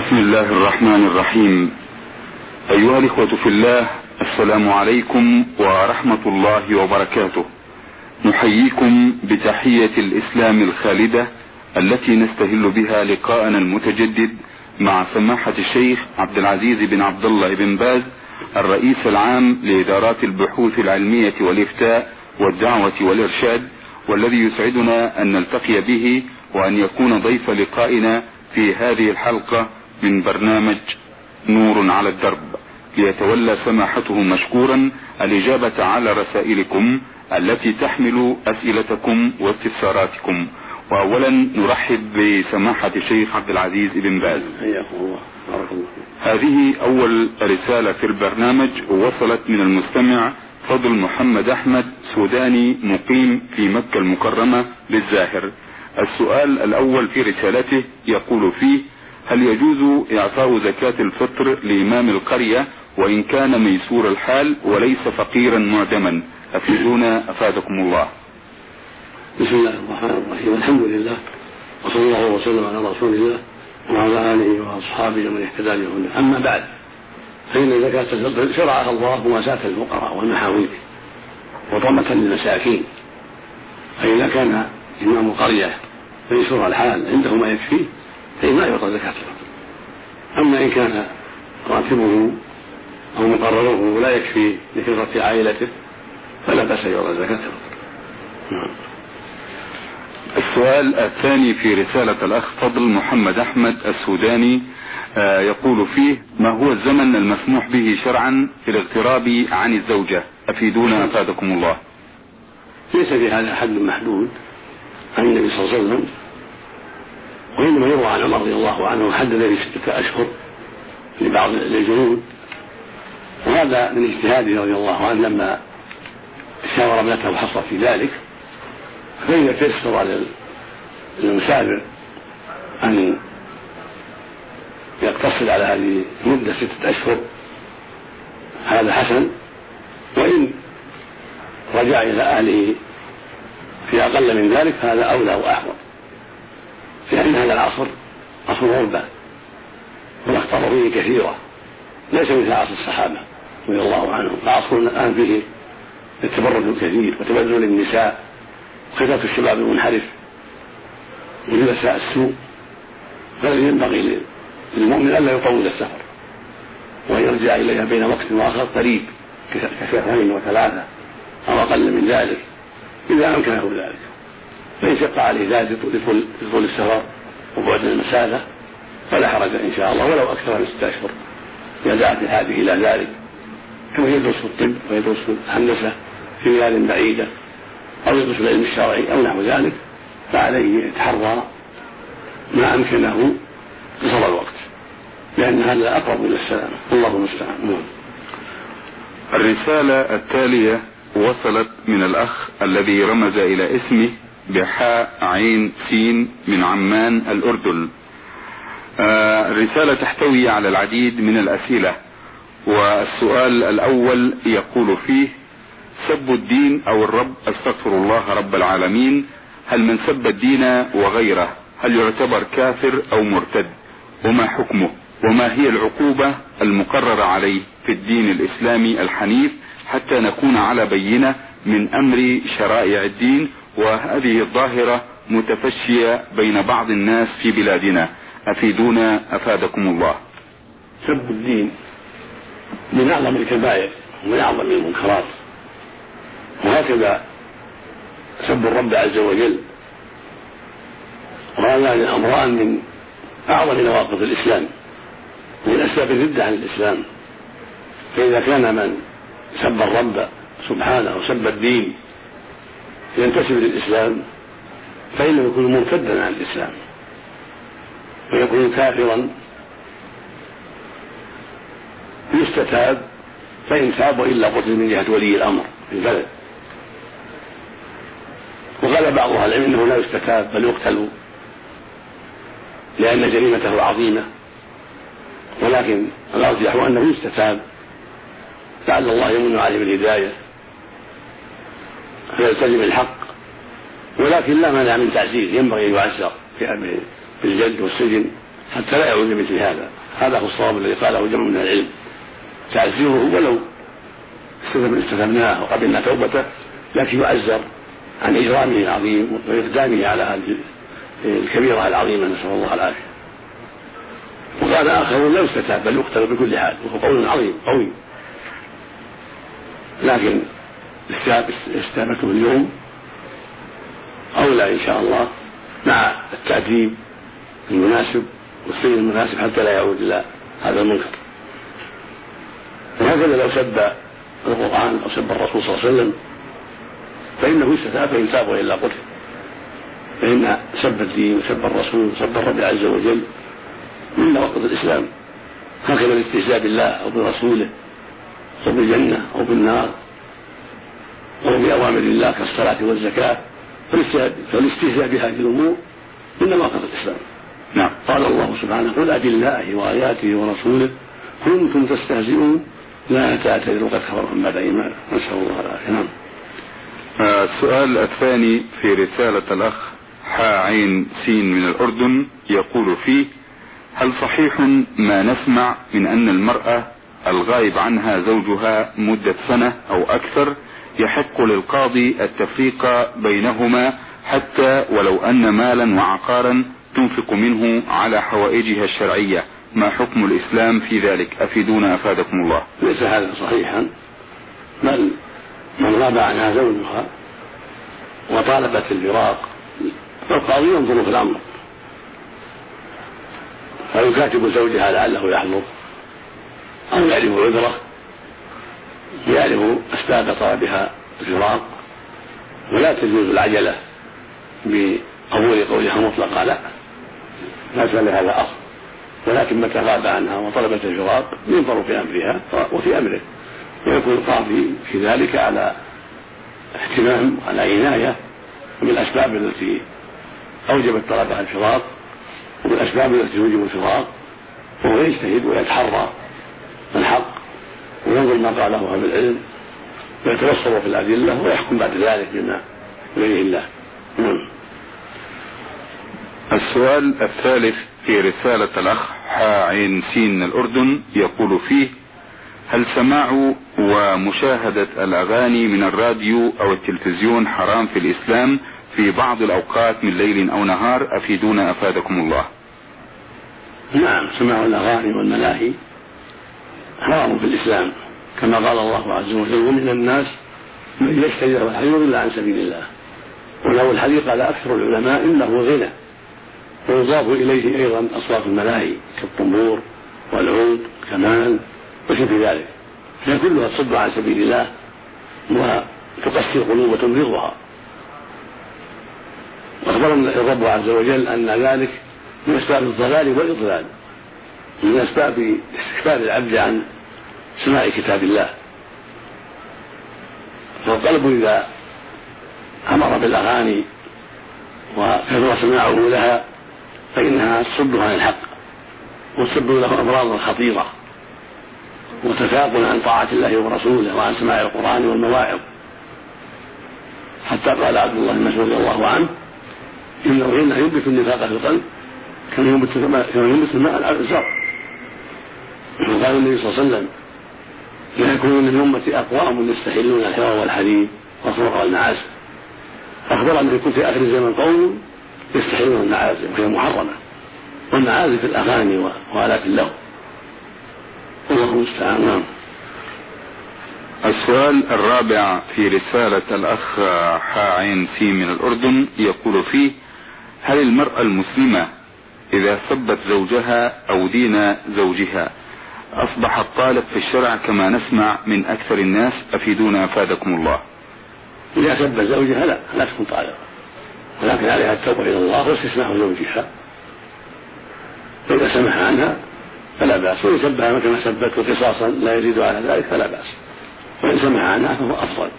بسم الله الرحمن الرحيم. أيها الإخوة في الله السلام عليكم ورحمة الله وبركاته. نحييكم بتحية الإسلام الخالدة التي نستهل بها لقاءنا المتجدد مع سماحة الشيخ عبد العزيز بن عبد الله بن باز الرئيس العام لإدارات البحوث العلمية والإفتاء والدعوة والإرشاد والذي يسعدنا أن نلتقي به وأن يكون ضيف لقائنا في هذه الحلقة من برنامج نور على الدرب. ليتولى سماحته مشكورا الإجابة على رسائلكم التي تحمل أسئلتكم واستفساراتكم. وأولا نرحب بسماحة الشيخ عبد العزيز بن باز. حياكم الله. بارك الله هذه أول رسالة في البرنامج وصلت من المستمع فضل محمد أحمد سوداني مقيم في مكة المكرمة للزاهر. السؤال الأول في رسالته يقول فيه هل يجوز إعطاء زكاة الفطر لإمام القرية وإن كان ميسور الحال وليس فقيرا معدما؟ أفيدونا أفادكم الله. بسم الله الرحمن الرحيم. الحمد لله وصلى الله وسلم على رسول الله وعلى آله وأصحابه ومن اهتدى بهداه. أما بعد فإن زكاة الفطر شرعها الله مواساة الفقراء والمحاويج وطمة للمساكين. فإذا كان إمام قريه ميسور الحال عنده ما يكفيه فإنه يعطى زكاة الفطر أما إن كان راتبه أو مقرره لا يكفي لكثرة عائلته فلا بأس يعطى زكاة الفطر نعم. السؤال الثاني في رسالة الأخ فضل محمد أحمد السوداني آه، يقول فيه ما هو الزمن المسموح به شرعا في الاغتراب عن الزوجة؟ أفيدونا أفادكم الله. ليس في هذا حد محدود. عن النبي صلى الله عليه وسلم وإنما يروى عن عمر رضي الله عنه حدد ستة أشهر لبعض الجنود. وهذا من اجتهاده رضي الله عنه لما شاور ابنته حصل في ذلك. فإذا تيسر على المسافر أن يقتصر على هذه مدة ستة أشهر هذا حسن. وإن رجع إلى أهله في أقل من ذلك فهذا أولى وأحوط. لأن هذا العصر عصر غربة والأخطار فيه كثيرة ليس مثل عصر الصحابة رضي الله عنهم العصر الآن فيه التبرج الكثير وتبذل النساء وخطط الشباب المنحرف وجلساء السوء فالذي ينبغي للمؤمن ألا يطول السفر وأن يرجع إليها بين وقت وآخر قريب كشهرين وثلاثة أو أقل من ذلك إذا أمكنه ذلك. فإن شق عليه ذلك لطول السفر وبعد المسافة فلا حرج إن شاء الله ولو أكثر من ستة أشهر. إذا دعت إلى ذلك كما يدرس في الطب ويدرس في الهندسة في بلاد بعيدة أو يدرس في العلم الشرعي أو نحو ذلك فعليه يتحرى ما أمكنه قصر الوقت لأن هذا أقرب إلى السلامة. الله المستعان. نعم. الرسالة التالية وصلت من الأخ الذي رمز إلى اسمه بحاء عين سين من عمان الأردن. آه، الرسالة تحتوي على العديد من الأسئلة والسؤال الأول يقول فيه سب الدين أو الرب؟ أستغفر الله رب العالمين. هل من سب الدين وغيره هل يعتبر كافر أو مرتد؟ وما حكمه؟ وما هي العقوبة المقررة عليه في الدين الإسلامي الحنيف حتى نكون على بينة من أمر شرائع الدين وهذه الظاهرة متفشية بين بعض الناس في بلادنا. أفيدونا أفادكم الله. سب الدين من أعظم الكبائر ومن أعظم المنكرات. وهكذا سب الرب عز وجل. وهذان أمران من أعظم نواقض الإسلام من أسباب الردة عن الإسلام. فإذا كان من سب الرب سبحانه وسب الدين ينتسب للإسلام فإنه يكون مرتدا عن الإسلام ويكون كافرا. يستتاب فإن تاب وإلا قتل من جهة ولي الأمر في البلد. وقال بعض أهل العلم أنه لا يستتاب بل يقتل لأن جريمته عظيمة. ولكن الأرجح أنه يستتاب. لعل الله يمن عليه بالهداية. فيلتزم الحق. ولكن لا مانع من تعزير ينبغي أن يعزر بالجد والسجن حتى لا يعود لمثل هذا. هذا هو الصواب الذي قاله جمع من العلم. تعزيره ولو استثناه وقبلنا توبته لكن يعزر عن إجرامه العظيم وإقدامه على هذه الكبيرة العظيمة. نسأل الله العافية. وقال آخرون لا يستتاب بل يقتل بكل حال. وهو قول عظيم قوي. لكن استتابته اليوم أولى إن شاء الله مع التأديب المناسب والسير المناسب حتى لا يعود إلى هذا المنكر. وهكذا لو سب القرآن أو سب الرسول صلى الله عليه وسلم فإنه يستتاب فإن تاب وإلا قتل. فإن سب الدين وسب الرسول وسب الرب عز وجل من نواقض الإسلام. هكذا الاستهزاء بالله أو برسوله أو بالجنة أو بالنار. أو بأوامر الله كالصلاة والزكاة فالاستهزاء بهذه الأمور من نواقض الإسلام. نعم. قال الله سبحانه قل أبالله وآياته ورسوله كنتم تستهزئون لا تعتذروا قد كفرتم بعد إيمانكم. نسأل الله العافية. نعم. السؤال الثاني في رسالة الأخ حا عين سين من الأردن يقول فيه هل صحيح ما نسمع من أن المرأة الغائب عنها زوجها مدة سنة أو أكثر يحق للقاضي التفريق بينهما حتى ولو أن مالا وعقارا تنفق منه على حوائجها الشرعية. ما حكم الإسلام في ذلك؟ أفيدونا أفادكم الله. ليس هذا صحيحا. بل من غاب عنها زوجها وطالبت الفراق فالقاضي ينظر في الأمر. فيكاتب زوجها لعله يحضر. أو يعرف عذره. يعرف أسباب طلبها الفراق ولا تجوز العجلة بقبول قولها مطلقا لا. ليس لهذا أصل. ولكن متى غاب عنها وطلبت الفراق ينظر في أمرها وفي أمره. ويكون القاضي في ذلك على اهتمام وعلى عناية بالأسباب التي أوجبت طلبها الفراق وبالأسباب التي توجب الفراق وهو يجتهد ويتحرى الحق وينظر ما قاله أهل العلم ويتبصر في الأدلة ويحكم بعد ذلك بما بغير الله. نعم. السؤال الثالث في رسالة الأخ حا عين سين الأردن يقول فيه هل سماع ومشاهدة الأغاني من الراديو أو التلفزيون حرام في الإسلام في بعض الأوقات من ليل أو نهار؟ أفيدونا أفادكم الله. نعم سماع الأغاني والملاهي. حرام في الإسلام كما قال الله عز وجل ومن الناس من يشتري له الحديث إلا عن سبيل الله وله الحديث قال أكثر العلماء إنه غنى ويضاف إليه أيضا أصوات الملاهي كالطنبور والعود كمان وشبه ذلك فهي كلها تصد عن سبيل الله وتقسي القلوب وتمرضها وأخبرنا الرب عز وجل أن ذلك من أسباب الضلال والإضلال. من اسباب استكبار العبد عن سماع كتاب الله. فالقلب إذا أمر بالأغاني وكثر سماعه لها فإنها تصده عن الحق وتصد له امراضا خطيره وتثاقل عن طاعة الله ورسوله وعن سماع القرآن والمواعظ. حتى قال عبد الله بن مسعود رضي الله عنه إن الغنى ينبت النفاق في القلب كما ينبت الماء الزرع وقال النبي صلى الله عليه وسلم لا يكون من أمتي أقوام يستحلون الحرى والحديد والصرق والمعازف أخبر أن يكون في آخر الزمن قوم يستحلون المعازف وهي محرمة. والمعازف الأغاني وآلات اللهو الله المستعان. نعم. السؤال الرابع في رسالة الأخ حا عين سي من الأردن يقول فيه هل المرأة المسلمة إذا سبت زوجها أو دين زوجها أصبحت طالب في الشرع كما نسمع من أكثر الناس أفيدونا أفادكم الله. إذا سب زوجها لا لا تكون طالبة. ولكن عليها التوبة إلى الله واستسماح زوجها. فإذا سمح عنها فلا بأس وإن سبها كما سبته قصاصا لا يزيد على ذلك فلا بأس. وإن سمح عنها فهو أفضل.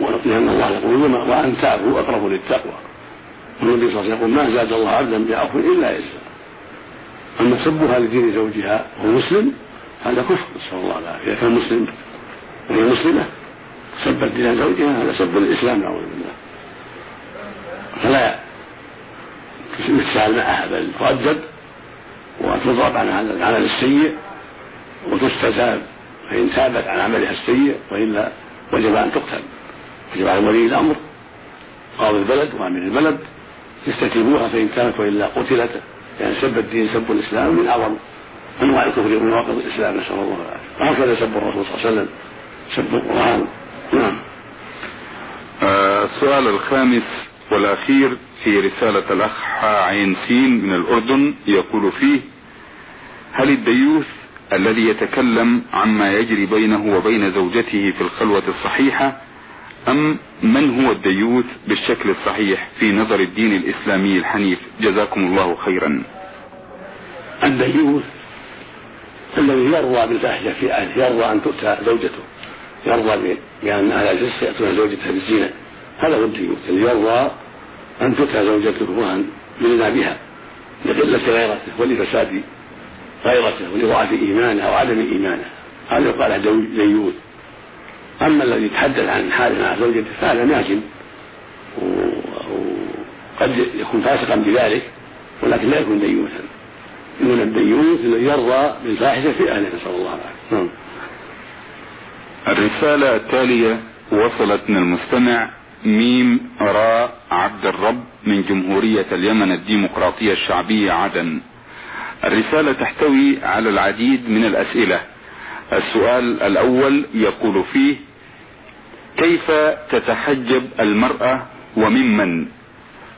لأن الله يقول وأن تعفوا أقرب للتقوى. والنبي صلى الله عليه وسلم يقول ما زاد الله عبدا بعفو إلا عزا أما سبها لدين زوجها وهو مسلم؟ هذا كفر نسأل الله العافية. إذا كان مسلم وهي مسلمة سبت دين زوجها هذا سب الإسلام نعوذ بالله. فلا يتساهل معها بل تؤدب تضرب عن هذا العمل السيء وتستتاب. فإن تابت عن عملها السيء وإلا وجب أن تقتل. وجب على ولي الأمر قاضي البلد وأمير البلد يستتيبوها فإن كانت وإلا قتلت. يعني سب الدين سب الإسلام من أعظم أنواع الكفر ونواقض الإسلام نسأل الله العافية. وهكذا سب الرسول صلى الله عليه وسلم سب القرآن. نعم. آه، السؤال الخامس والأخير في رسالة الأخ عين سين من الأردن يقول فيه هل الديوث الذي يتكلم عما يجري بينه وبين زوجته في الخلوة الصحيحة أم من هو الديوث بالشكل الصحيح في نظر الدين الإسلامي الحنيف؟ جزاكم الله خيرا. الديوث الذي يرضى بالفاحشة في أهله يرضى أن تؤتى زوجته يرضى بأن أهل الجنس يأتون زوجته بالزنا. هذا هو الديوث الذي يرضى أن تؤتى زوجته وأن يلنا بها لقلة غيرته ولفساد غيرته ولضعف إيمانه أو عدم إيمانه. هذا يقال ديوث أما الذي يتحدث عن حاله مع زوجته فهذا ناجم وقد يكون فاسقا بذلك ولكن لا يكون ديوثا. يكون الديوث الذي يرضى بالفاحشة في أهله نسأل الله العافية نعم. الرسالة التالية وصلت من المستمع ميم راء عبد الرب من جمهورية اليمن الديمقراطية الشعبية عدن. الرسالة تحتوي على العديد من الأسئلة. السؤال الأول يقول فيه كيف تتحجب المرأة وممن؟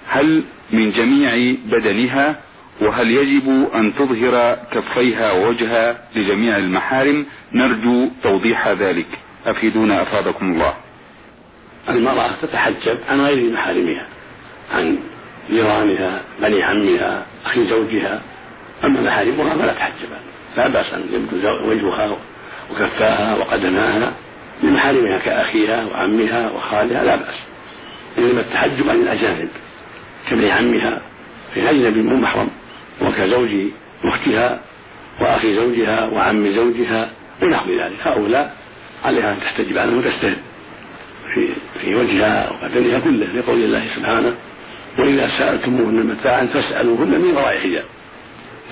هل من جميع بدنها؟ وهل يجب أن تظهر كفيها ووجهها لجميع المحارم؟ نرجو توضيح ذلك. أفيدونا أفادكم الله. المرأة تتحجب عن غير محارمها عن جيرانها بني عمها أخي زوجها. أما محارمها فلا تحجب لا بأس أن يبدو وجهها وكفاها وقدماها لمحارمها كأخيها وعمها وخالها لا بأس. إنما التحجب عن الأجانب كابن عمها في أجنبي مو محرم وكزوج أختها وأخي زوجها وعم زوجها ونحو ذلك. هؤلاء عليها أن تحتجب عنهم وتستهل في في وجهها وبدنها كله لقول الله سبحانه وإذا سألتموهن متاعا فاسألوهن من وراء حجاب.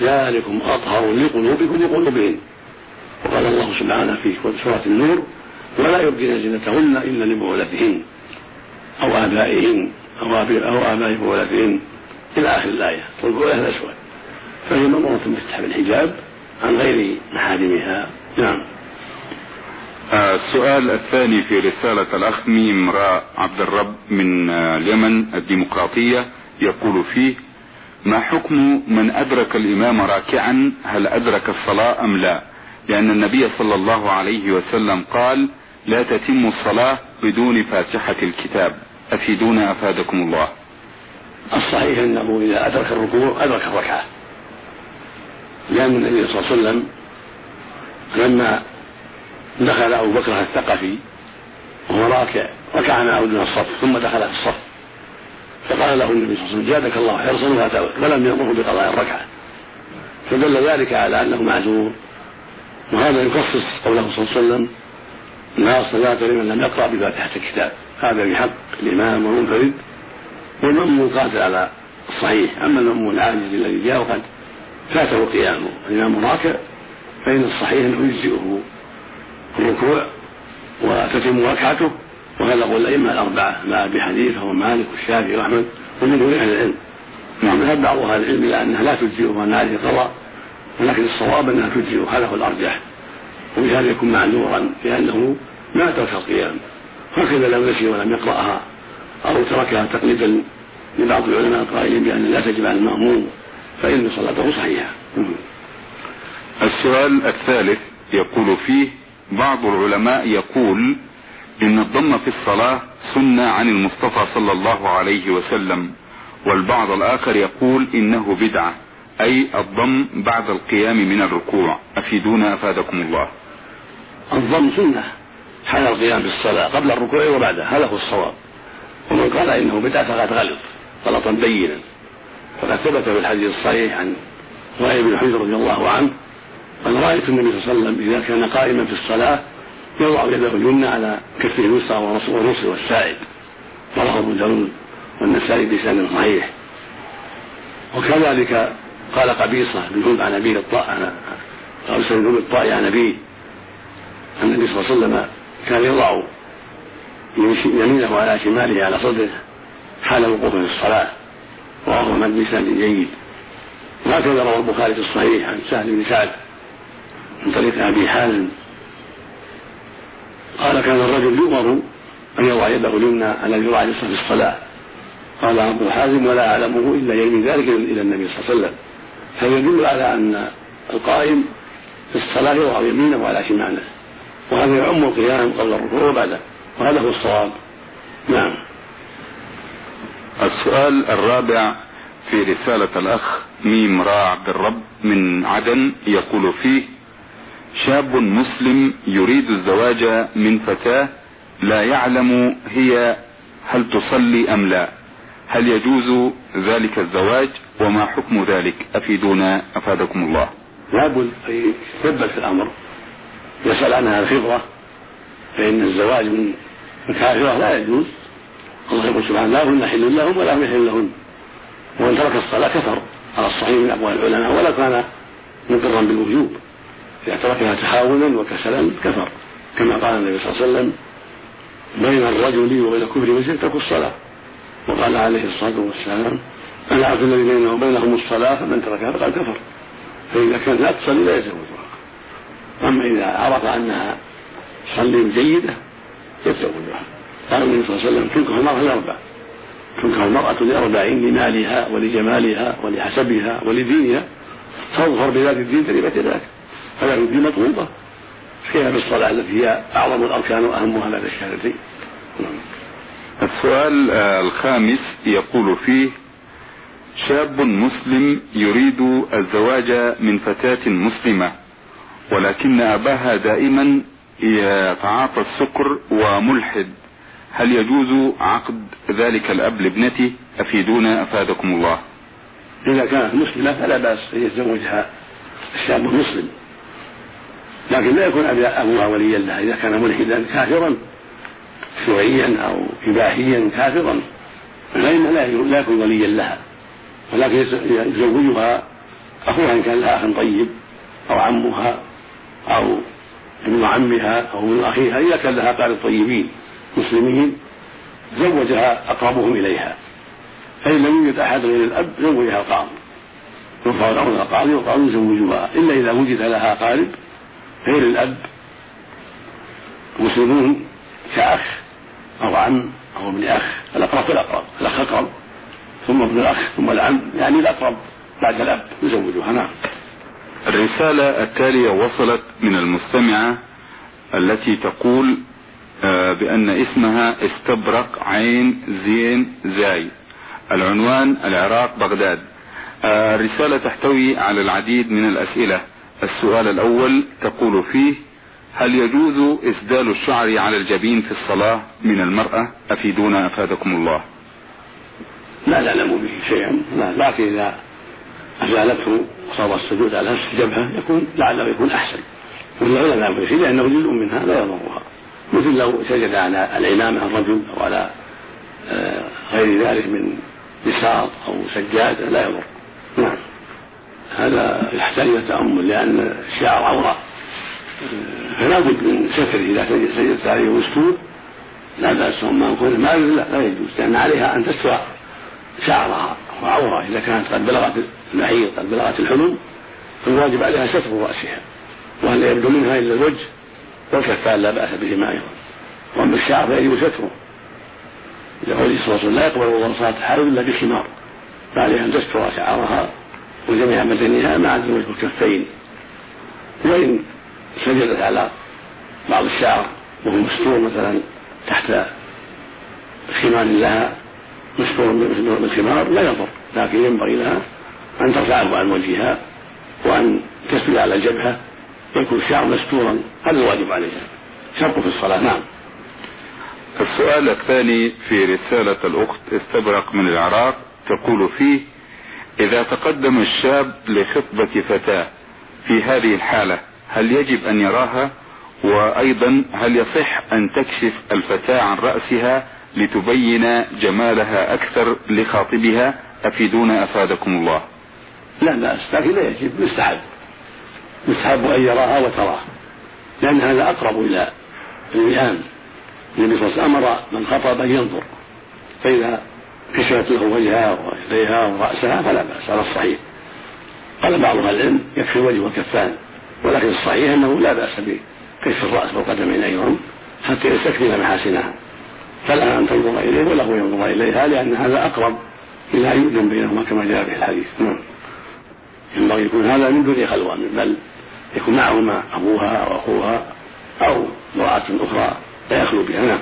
ذلكم أطهر لقلوبكم وقلوبهن وقال الله سبحانه في سورة النور ولا يبدين زينتهن إلا لبعولتهن أو آبائهن أو آباء بعولتهن إلى آخر الآية. والبعولة الأسود فهي مأمورة بفتح الحجاب عن غير محارمها. نعم. السؤال الثاني في رسالة الأخ ميم راء عبد الرب من اليمن الديمقراطية. يقول فيه ما حكم من أدرك الإمام راكعا؟ هل أدرك الصلاة أم لا؟ لأن النبي صلى الله عليه وسلم قال لا تتم الصلاة بدون فاتحة الكتاب. أفيدونا أفادكم الله. الصحيح أنه إذا أدرك الركوع أدرك الركعة. لأن النبي صلى الله عليه وسلم لما دخل أبو بكر الثقفي وهو راكع ركع معه دون الصف ثم دخل في الصف فقال له النبي صلى الله عليه وسلم زادك الله حرصا ولم يأمره بقضاء الركعة. فدل ذلك على أنه معذور. وهذا يخصص قوله صلى الله عليه وسلم لا صلاة لمن لم يقرأ بفاتحة الكتاب. هذا بحق الإمام والمنفرد والمأمون قاتل على الصحيح. أما المأمون العاجز الذي جاء وقد فاته قيامه الإمام راكع فإن الصحيح أنه يجزئه الركوع وتتم ركعته وهذا قول الأئمة الأربعة مع أبي حنيفة ومالك والشافعي وأحمد ومن دون أهل العلم. نعم. ذهب بعض أهل العلم إلى أنها لا تجزئه وأن عليه قضاء ولكن الصواب أنها تجزئه هذا هو الأرجح وبهذا يكون معذورا لأنه ما ترك القيام. هكذا لو نسي ولم يقرأها أو تركها تقليدا لبعض العلماء القائلين بأن لا تجب على المأموم فإن صلاته صحيحة. السؤال الثالث يقول فيه بعض العلماء يقول إن الضم في الصلاة سنة عن المصطفى صلى الله عليه وسلم والبعض الآخر يقول إنه بدعة. أي الضم بعد القيام من الركوع. أفيدونا أفادكم الله. الضم سنة. حال القيام في الصلاة قبل الركوع وبعده هذا هو الصواب. ومن قال إنه بدعة فقد غلط. غلطا بينا. فقد ثبت في الحديث الصحيح عن وائل بن حجر رضي الله عنه قال رأيت النبي صلى الله عليه وسلم إذا كان قائما في الصلاة يضع يده اليمنى على كفه اليسرى ونصر والساعد رواه أبو داود والنسائي بلسان صحيح. وكذلك قال قبيصة بن هود عن أبيه الطاء قبيصة بن هود الطائي عن أبيه. النبي صلى الله عليه وسلم كان يضع يمينه على شماله على صدره حال وقوفه في الصلاة. رواه من بسند جيد. وهكذا روى البخاري في الصحيح عن سهل بن سعد من طريق أبي حازم. قال كان الرجل يؤمر أن يضع يده اليمنى على الذراع اليسرى في الصلاة. قال أبو حازم ولا أعلمه إلا يرمي ذلك إلى النبي صلى الله عليه وسلم. فيدل على أن القائم في الصلاة يضع يمينه على شماله وهذا يعم القيام قبل الركوع وبعده وهذا هو الصواب. نعم. السؤال الرابع في رسالة الأخ ميم راع بالرب من عدن يقول فيه شاب مسلم يريد الزواج من فتاة لا يعلم هي هل تصلي أم لا. هل يجوز ذلك الزواج وما حكم ذلك؟ أفيدونا أفادكم الله. لابد أن يثبت الأمر. يسأل عنها الخبرة فإن الزواج من كافرة لا يجوز. الله يقول سبحانه لا هن حل لهم ولا هم يحل لهن. ومن ترك الصلاة كفر. على الصحيح من أقوال العلماء ولا كان مقرا بالوجوب إذا تركها تحاولا وكسلا كفر. كما قال النبي صلى الله عليه وسلم بين الرجل وبين كفر مسلم ترك الصلاة. وقال عليه الصلاة والسلام العهد الذي بينه وبينهم الصلاة فمن تركها فقد كفر. فإذا كانت لا تصلي لا يتزوجها أما إذا عرف أنها تصلي جيدة يتزوجها قال النبي صلى الله عليه وسلم تنكح المرأة لأربع. تنكح المرأة لأربع لمالها ولجمالها ولحسبها ولدينها تظهر بذات الدين تربت يداك فذات الدين مطلوبة. كيف بالصلاة التي هي أعظم الأركان وأهمها بعد الشهادتين. السؤال الخامس يقول فيه شاب مسلم يريد الزواج من فتاة مسلمة ولكن أباها دائما يتعاطى السكر وملحد. هل يجوز عقد ذلك الأب لابنته؟ أفيدونا أفادكم الله. إذا كانت مسلمة فلا بأس أن يتزوجها الشاب المسلم لكن لا يكون أبوها وليا لها. إذا كان ملحدا كافرا شيوعيا أو إباحيا كافرا. فإنه لا يكون وليا لها. ولكن يزوجها أخوها إن كان لها أخ طيب أو عمها أو ابن عمها أو ابن أخيها إذا كان لها قارب طيبين مسلمين زوجها أقربهم إليها. فإن لم يوجد أحد غير الأب زوجها القاضي. يرفع الأمر إلى القاضي والقاضي يزوجها. إلا إذا وجد لها قارب غير الأب مسلمون كأخ أو عم أو ابن أخ الأقرب فالأقرب الأخ أقرب ثم ابن الأخ ثم العم يعني الأقرب بعد الأب يزوجها نعم. الرسالة التالية وصلت من المستمعة التي تقول بأن اسمها استبرق عين زين زاي العنوان العراق بغداد. الرسالة تحتوي على العديد من الأسئلة. السؤال الأول تقول فيه هل يجوز إسدال الشعر على الجبين في الصلاة من المرأة؟ أفيدونا أفادكم الله. لا نعلم به شيئا. لا لكن إذا أزالته صار السجود على نفس الجبهة يكون لعله يكون أحسن. والعلماء به لأنه جزء منها لا يضرها. مثل لو سجد على العمامة الرجل أو على غير ذلك من بساط أو سجادة لا يضر. نعم. هذا يحتاج إلى تأمل لأن الشعر عورة فلا بد من ستره إذا سجدت عليه مستور لا بأس أما كونه ما لا, يجوز لأن عليها أن تستر شعرها وعورة إذا كانت قد بلغت المحيط قد بلغت الحلم فالواجب عليها ستر رأسها وأن لا يبدو منها إلا الوجه؟ والكفان لا بأس بهما أيضا. وأما الشعر فيجب ستره. لقوله صلى الله عليه وسلم لا يقبل الله صلاة الحائض إلا بخمار فعليها أن تستر شعرها وجميع بدنها ما عدا الوجه والكفين سجدت على بعض الشعر وهو مستور مثلا تحت خمار لها مستور بالخمار لا يضر لكن ينبغي لها أن ترفعه عن وجهها وأن تسجد على الجبهة ويكون الشعر مستورا هذا الواجب عليها. شرط في الصلاة. نعم. السؤال الثاني في رسالة الأخت استبرق من العراق تقول فيه إذا تقدم الشاب لخطبة فتاة في هذه الحالة هل يجب أن يراها؟ وأيضا هل يصح أن تكشف الفتاة عن رأسها لتبين جمالها أكثر لخاطبها؟ أفيدونا أفادكم الله. لا بأس لكن لا يجب مستحب. مستحب أن يراها وتراه لأن هذا أقرب إلى الوئام. النبي صلى الله عليه وسلم أمر من خطب أن ينظر فإذا كشفت له وجهها ويديها ورأسها فلا بأس على الصحيح. قال بعض أهل العلم يكفي الوجه والكفان. ولكن الصحيح أنه لا بأس بكشف الرأس والقدمين أيضا حتى يستكمل محاسنها. فلا أن تنظر إليه ولا هو ينظر إليها لأن هذا أقرب إلى أن يؤذن بينهما كما جاء في الحديث. نعم. ينبغي يكون هذا من دون خلوة بل يكون معهما أبوها أو أخوها أو امرأة أخرى لا يخلو بها. نعم.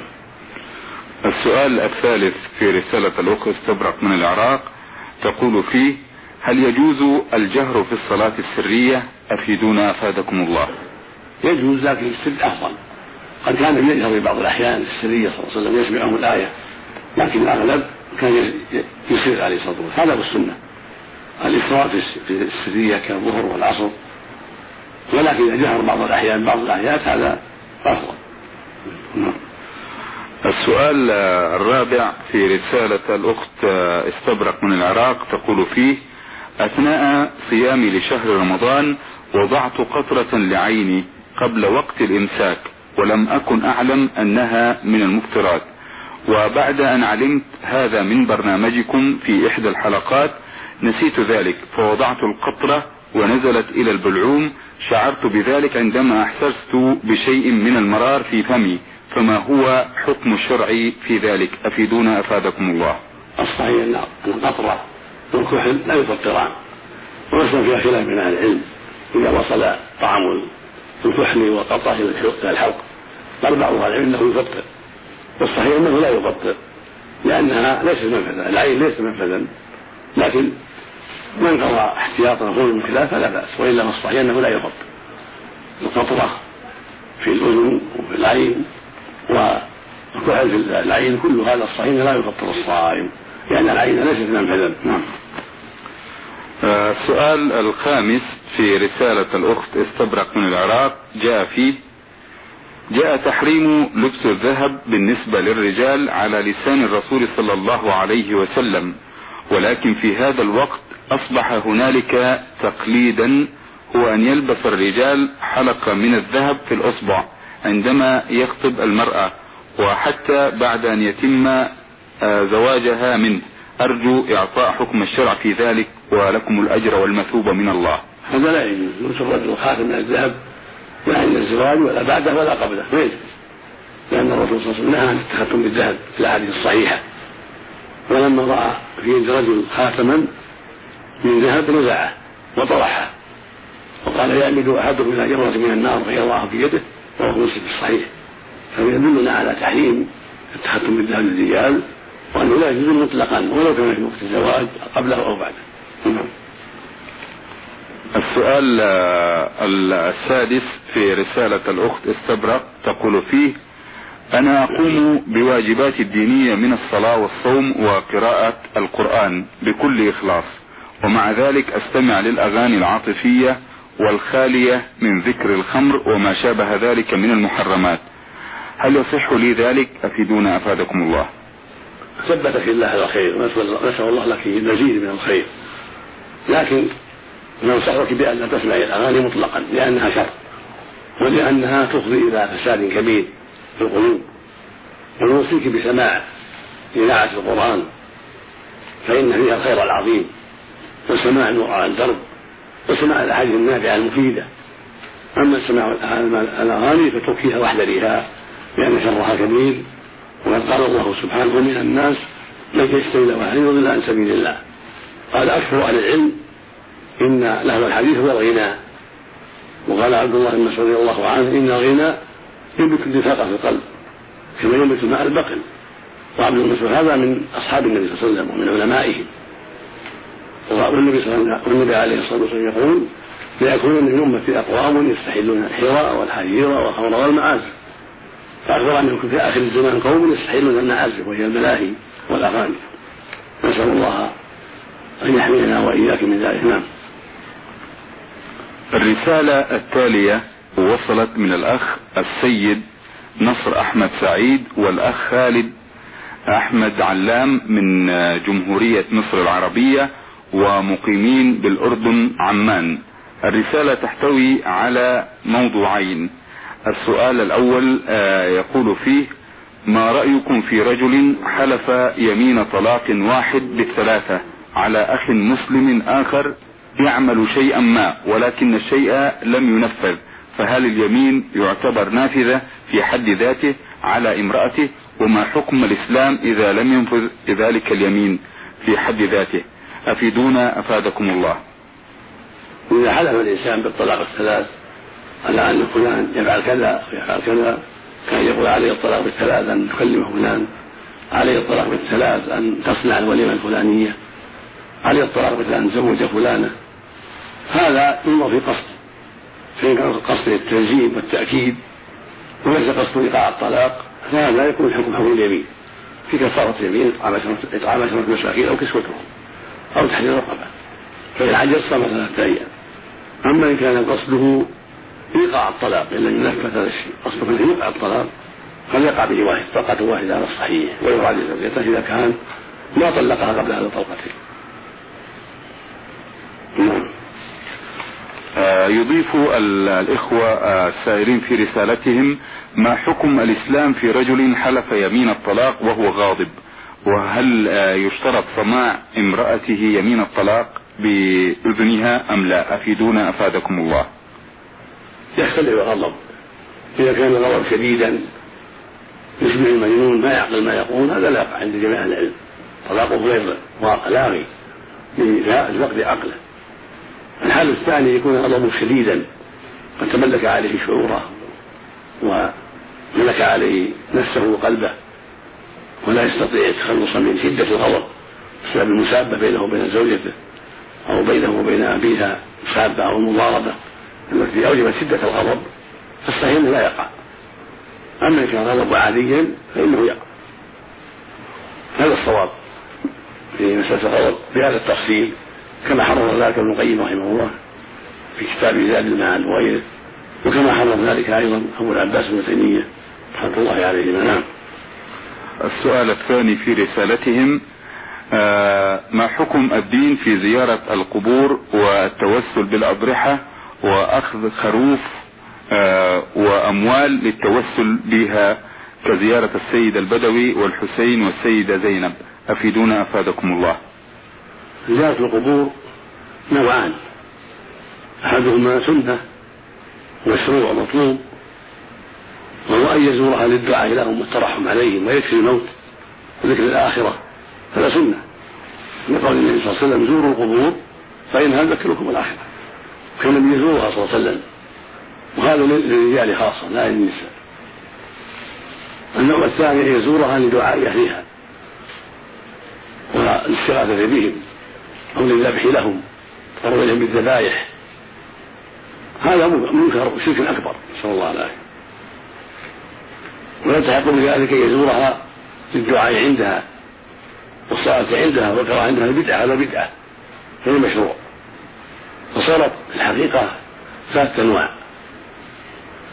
السؤال الثالث في رسالة الأخ استبرق من العراق تقول فيه هل يجوز الجهر في الصلاة السرية؟ أفيدونا أفادكم الله. يجوز لكن السر أفضل. قد كان يجهر في بعض الأحيان السرية صلى الله عليه وسلم يسمعهم الآية لكن الأغلب كان يسر عليه الصلاة والسلام. هذا هو السنة. الإسراء في السرية كالظهر والعصر. ولكن إذا جهر بعض الأحيان بعض الآيات هذا أفضل. نعم. السؤال الرابع في رسالة الأخت استبرق من العراق تقول فيه أثناء صيامي لشهر رمضان وضعت قطرة لعيني قبل وقت الإمساك ولم أكن أعلم أنها من المفطرات وبعد أن علمت هذا من برنامجكم في إحدى الحلقات نسيت ذلك فوضعت القطرة ونزلت إلى البلعوم شعرت بذلك عندما أحسست بشيء من المرار في فمي فما هو حكم الشرع في ذلك؟ أفيدونا أفادكم الله. الصحيح أن القطرة والكحل لا يفطران ويصل فيها خلاف من أهل العلم. إذا وصل طعم الكحل والقطرة إلى الحلق قال بعض أهل العلم أنه يفطر. والصحيح أنه لا يفطر لأنها ليست منفذا العين ليست منفذا لكن من قضى احتياطا خروج من خلاف فلا بأس وإلا فالصحيح أنه لا يفطر. القطرة في الأذن وفي العين والكحل في العين كل هذا الصحيح لا يفطر الصائم لأن العين ليست منفذا نعم. السؤال الخامس في رسالة الأخت استبرق من العراق جاء فيه جاء تحريم لبس الذهب بالنسبة للرجال على لسان الرسول صلى الله عليه وسلم ولكن في هذا الوقت أصبح هنالك تقليدا هو أن يلبس الرجال حلقة من الذهب في الأصبع عندما يخطب المرأة وحتى بعد أن يتم آه، زواجها منه. أرجو إعطاء حكم الشرع في ذلك ولكم الأجر والمثوبة من الله. هذا لا يجوز. يلبس الرجل خاتم من الذهب لا عند الزواج ولا بعده ولا قبله. ما يجوز. لأن الرسول صلى الله عليه وسلم نهى عن التختم بالذهب في الأحاديث الصحيحة. ولما رأى في يد رجل خاتما من ذهب نزعه وطرحه. وقال يعمد أحدكم إلى جمرة من النار فيضعها في يده وهو مسلم الصحيح. فيدلنا على تحريم التختم بالذهب للرجال وأنه لا يجوز مطلقا ولو كان في وقت الزواج قبله أو بعده. نعم. السؤال السادس في رسالة الأخت استبرق تقول فيه أنا أقوم بواجباتي الدينية من الصلاة والصوم وقراءة القرآن بكل إخلاص ومع ذلك أستمع للأغاني العاطفية والخالية من ذكر الخمر وما شابه ذلك من المحرمات. هل يصح لي ذلك؟ أفيدونا أفادكم الله. ثبتك الله على الخير ونسأل الله لك المزيد من الخير. لكن ننصحك بأن لا تسمعي الأغاني مطلقا لأنها شر ولأنها تفضي إلى فساد كبير في القلوب. ونوصيك بسماع إذاعة القرآن فإن فيها الخير العظيم. وسماع النور على الدرب وسماع الأحاديث النافعة المفيدة. أما سماع الأغاني فتركيها واحذريها لأن شرها كبير. وقد قال الله سبحانه ومن الناس من يشتري له يضل عن سبيل الله. قال أكثر أهل العلم إن لهو الحديث هو الغنى. وقال عبد الله بن مسعود رضي الله عنه إن الغنى ينبت النفاق في القلب كما ينبت الماء البقل وعبد الله مسعود هذا من أصحاب النبي صلى الله عليه وسلم ومن علمائه. والنبي صلى الله عليه وسلم عليه الصلاة والسلام يقول ليكون من أمتي أقوام يستحلون الحراء والحرير والخمر والمعازف فأخبر أن يكون في آخر الزمان قوم يستحلون المعازف وهي الملاهي والأغاني. نسأل الله أن يحمينا وإياك من ذلك. نعم. الرسالة التالية وصلت من الأخ السيد نصر أحمد سعيد والأخ خالد أحمد علام من جمهورية مصر العربية ومقيمين بالأردن عمان. الرسالة تحتوي على موضوعين. السؤال الأول آه، يقول فيه ما رأيكم في رجل حلف يمين طلاق واحد بالثلاثة على أخ مسلم آخر يعمل شيئا ما ولكن الشيء لم ينفذ؟ فهل اليمين يعتبر نافذة في حد ذاته على امرأته؟ وما حكم الإسلام إذا لم ينفذ ذلك اليمين في حد ذاته؟ أفيدونا أفادكم الله. إذا حلف الإنسان بالطلاق الثلاث على أن فلان يفعل كذا ويفعل كذا. كان يقول عليه الطلاق بالثلاث أن تكلم فلان. عليه الطلاق بالثلاث أن تصنع الوليمة الفلانية. عليه الطلاق مثل أن تزوج فلانة. هذا ينظر في قصد. فإن كان قصد التنزيل والتأكيد وليس قصد إيقاع الطلاق فهذا يكون حكم حكم اليمين. في كفارة اليمين إطعام عشرة مساكين أو كسوتهم أو تحرير رقبة فإن عجز صام ثلاثة أيام أما إن كان قصده إيقاع الطلاق إن لم ينفذ هذا الشيء. قصده أن يوقع الطلاق فليقع به واحد طلقة واحدة على الصحيح ويراجع زوجته إذا كان ما طلقها قبل هذا الطلقتين نعم. آه، يضيف الإخوة آه، السائرين في رسالتهم ما حكم الإسلام في رجل حلف يمين الطلاق وهو غاضب؟ وهل آه، يشترط سماع امرأته يمين الطلاق بأذنها أم لا؟ أفيدونا أفادكم الله. يختلف الغضب. إذا كان الغضب شديدا يشبه المجنون ما يعقل ما يقول هذا لا عند جميع أهل العلم. طلاقه غير. لاغي لفقد عقله. الحال الثاني يكون غضبه شديدا قد تملك عليه شعوره وملك عليه نفسه وقلبه ولا يستطيع التخلص من شدة الغضب بسبب المسابة بينه وبين زوجته أو بينه وبين أبيها مسابة أو مضاربة. التي أوجبت شدة الغضب فالصحيح لا يقع. أما إن كان غضب عاديا فإنه يقع. هذا الصواب في مسألة الغضب. بهذا التفصيل كما حرم ذلك ابن القيم رحمه الله في كتاب زاد المعاد وغيره وكما حرم ذلك أيضا أبو العباس بن تيمية رحمة الله عليهما نعم. السؤال الثاني في رسالتهم آه ما حكم الدين في زيارة القبور والتوسل بالأضرحة وأخذ خروف آه وأموال للتوسل بها كزيارة السيد البدوي والحسين والسيدة زينب. أفيدونا أفادكم الله. زيارة القبور نوعان. أحدهما سنة مشروع مطلوب. وهو أن يزورها للدعاء لهم والترحم عليهم ويكفي الموت وذكر الآخرة. هذا سنة. لقول النبي صلى الله عليه وسلم زوروا القبور فإنها تذكركم الآخرة. كان النبي يزورها صلى الله عليه وسلم. وهذا للرجال خاصة لا للنساء النوع الثاني أن يزورها لدعاء أهلها. والاستغاثة بهم أو للذبح لهم أو إليهم بالذبائح هذا منكر شرك أكبر نسأل الله العافية. ويلتحق بذلك أن يزورها للدعاء عندها والصلاة عندها والقراءة عندها بدعة هذا بدعة غير مشروع. فصارت الحقيقة ثلاثة أنواع.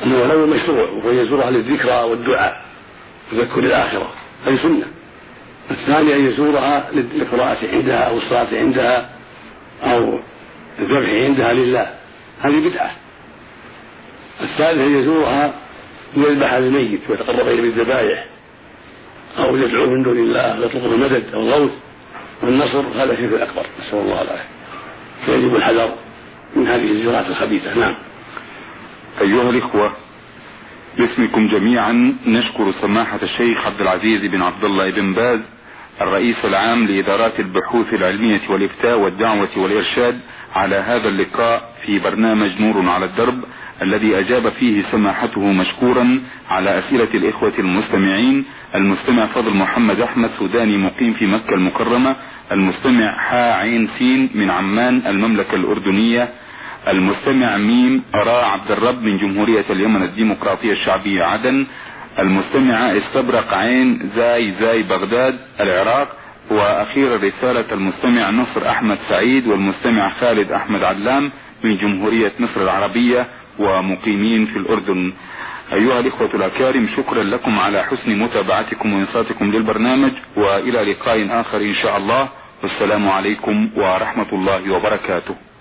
أنه الأول مشروع وهو يزورها للذكرى والدعاء تذكر الآخرة هذه سنة. الثاني أن يزورها للقراءة عندها أو الصلاة عندها أو الذبح عندها لله. هذه بدعة. الثالث أن يزورها ليذبح للميت ويتقرب إليه بالذبائح أو يدعو من دون الله ويطلب المدد أو الغوث والنصر. هذا شرك أكبر. نسأل الله العافية. فيجب الحذر. من هذه الزيارات الخبيثة. نعم. أيها الإخوة باسمكم جميعا نشكر سماحة الشيخ عبد العزيز بن عبد الله بن باز الرئيس العام لإدارات البحوث العلمية والإفتاء والدعوة والإرشاد على هذا اللقاء في برنامج نور على الدرب الذي أجاب فيه سماحته مشكورا على أسئلة الإخوة المستمعين المستمع فضل محمد أحمد سوداني مقيم في مكة المكرمة المستمع حا عين سين من عمان المملكة الأردنية المستمع ميم أراء عبد الرب من جمهورية اليمن الديمقراطية الشعبية عدن. المستمعة استبرق عين زاي زاي بغداد العراق. وأخيرا رسالة المستمع نصر أحمد سعيد والمستمع خالد أحمد علام من جمهورية مصر العربية ومقيمين في الأردن. أيها الإخوة الأكارم شكرا لكم على حسن متابعتكم وانصاتكم للبرنامج وإلى لقاء آخر إن شاء الله. والسلام عليكم ورحمة الله وبركاته.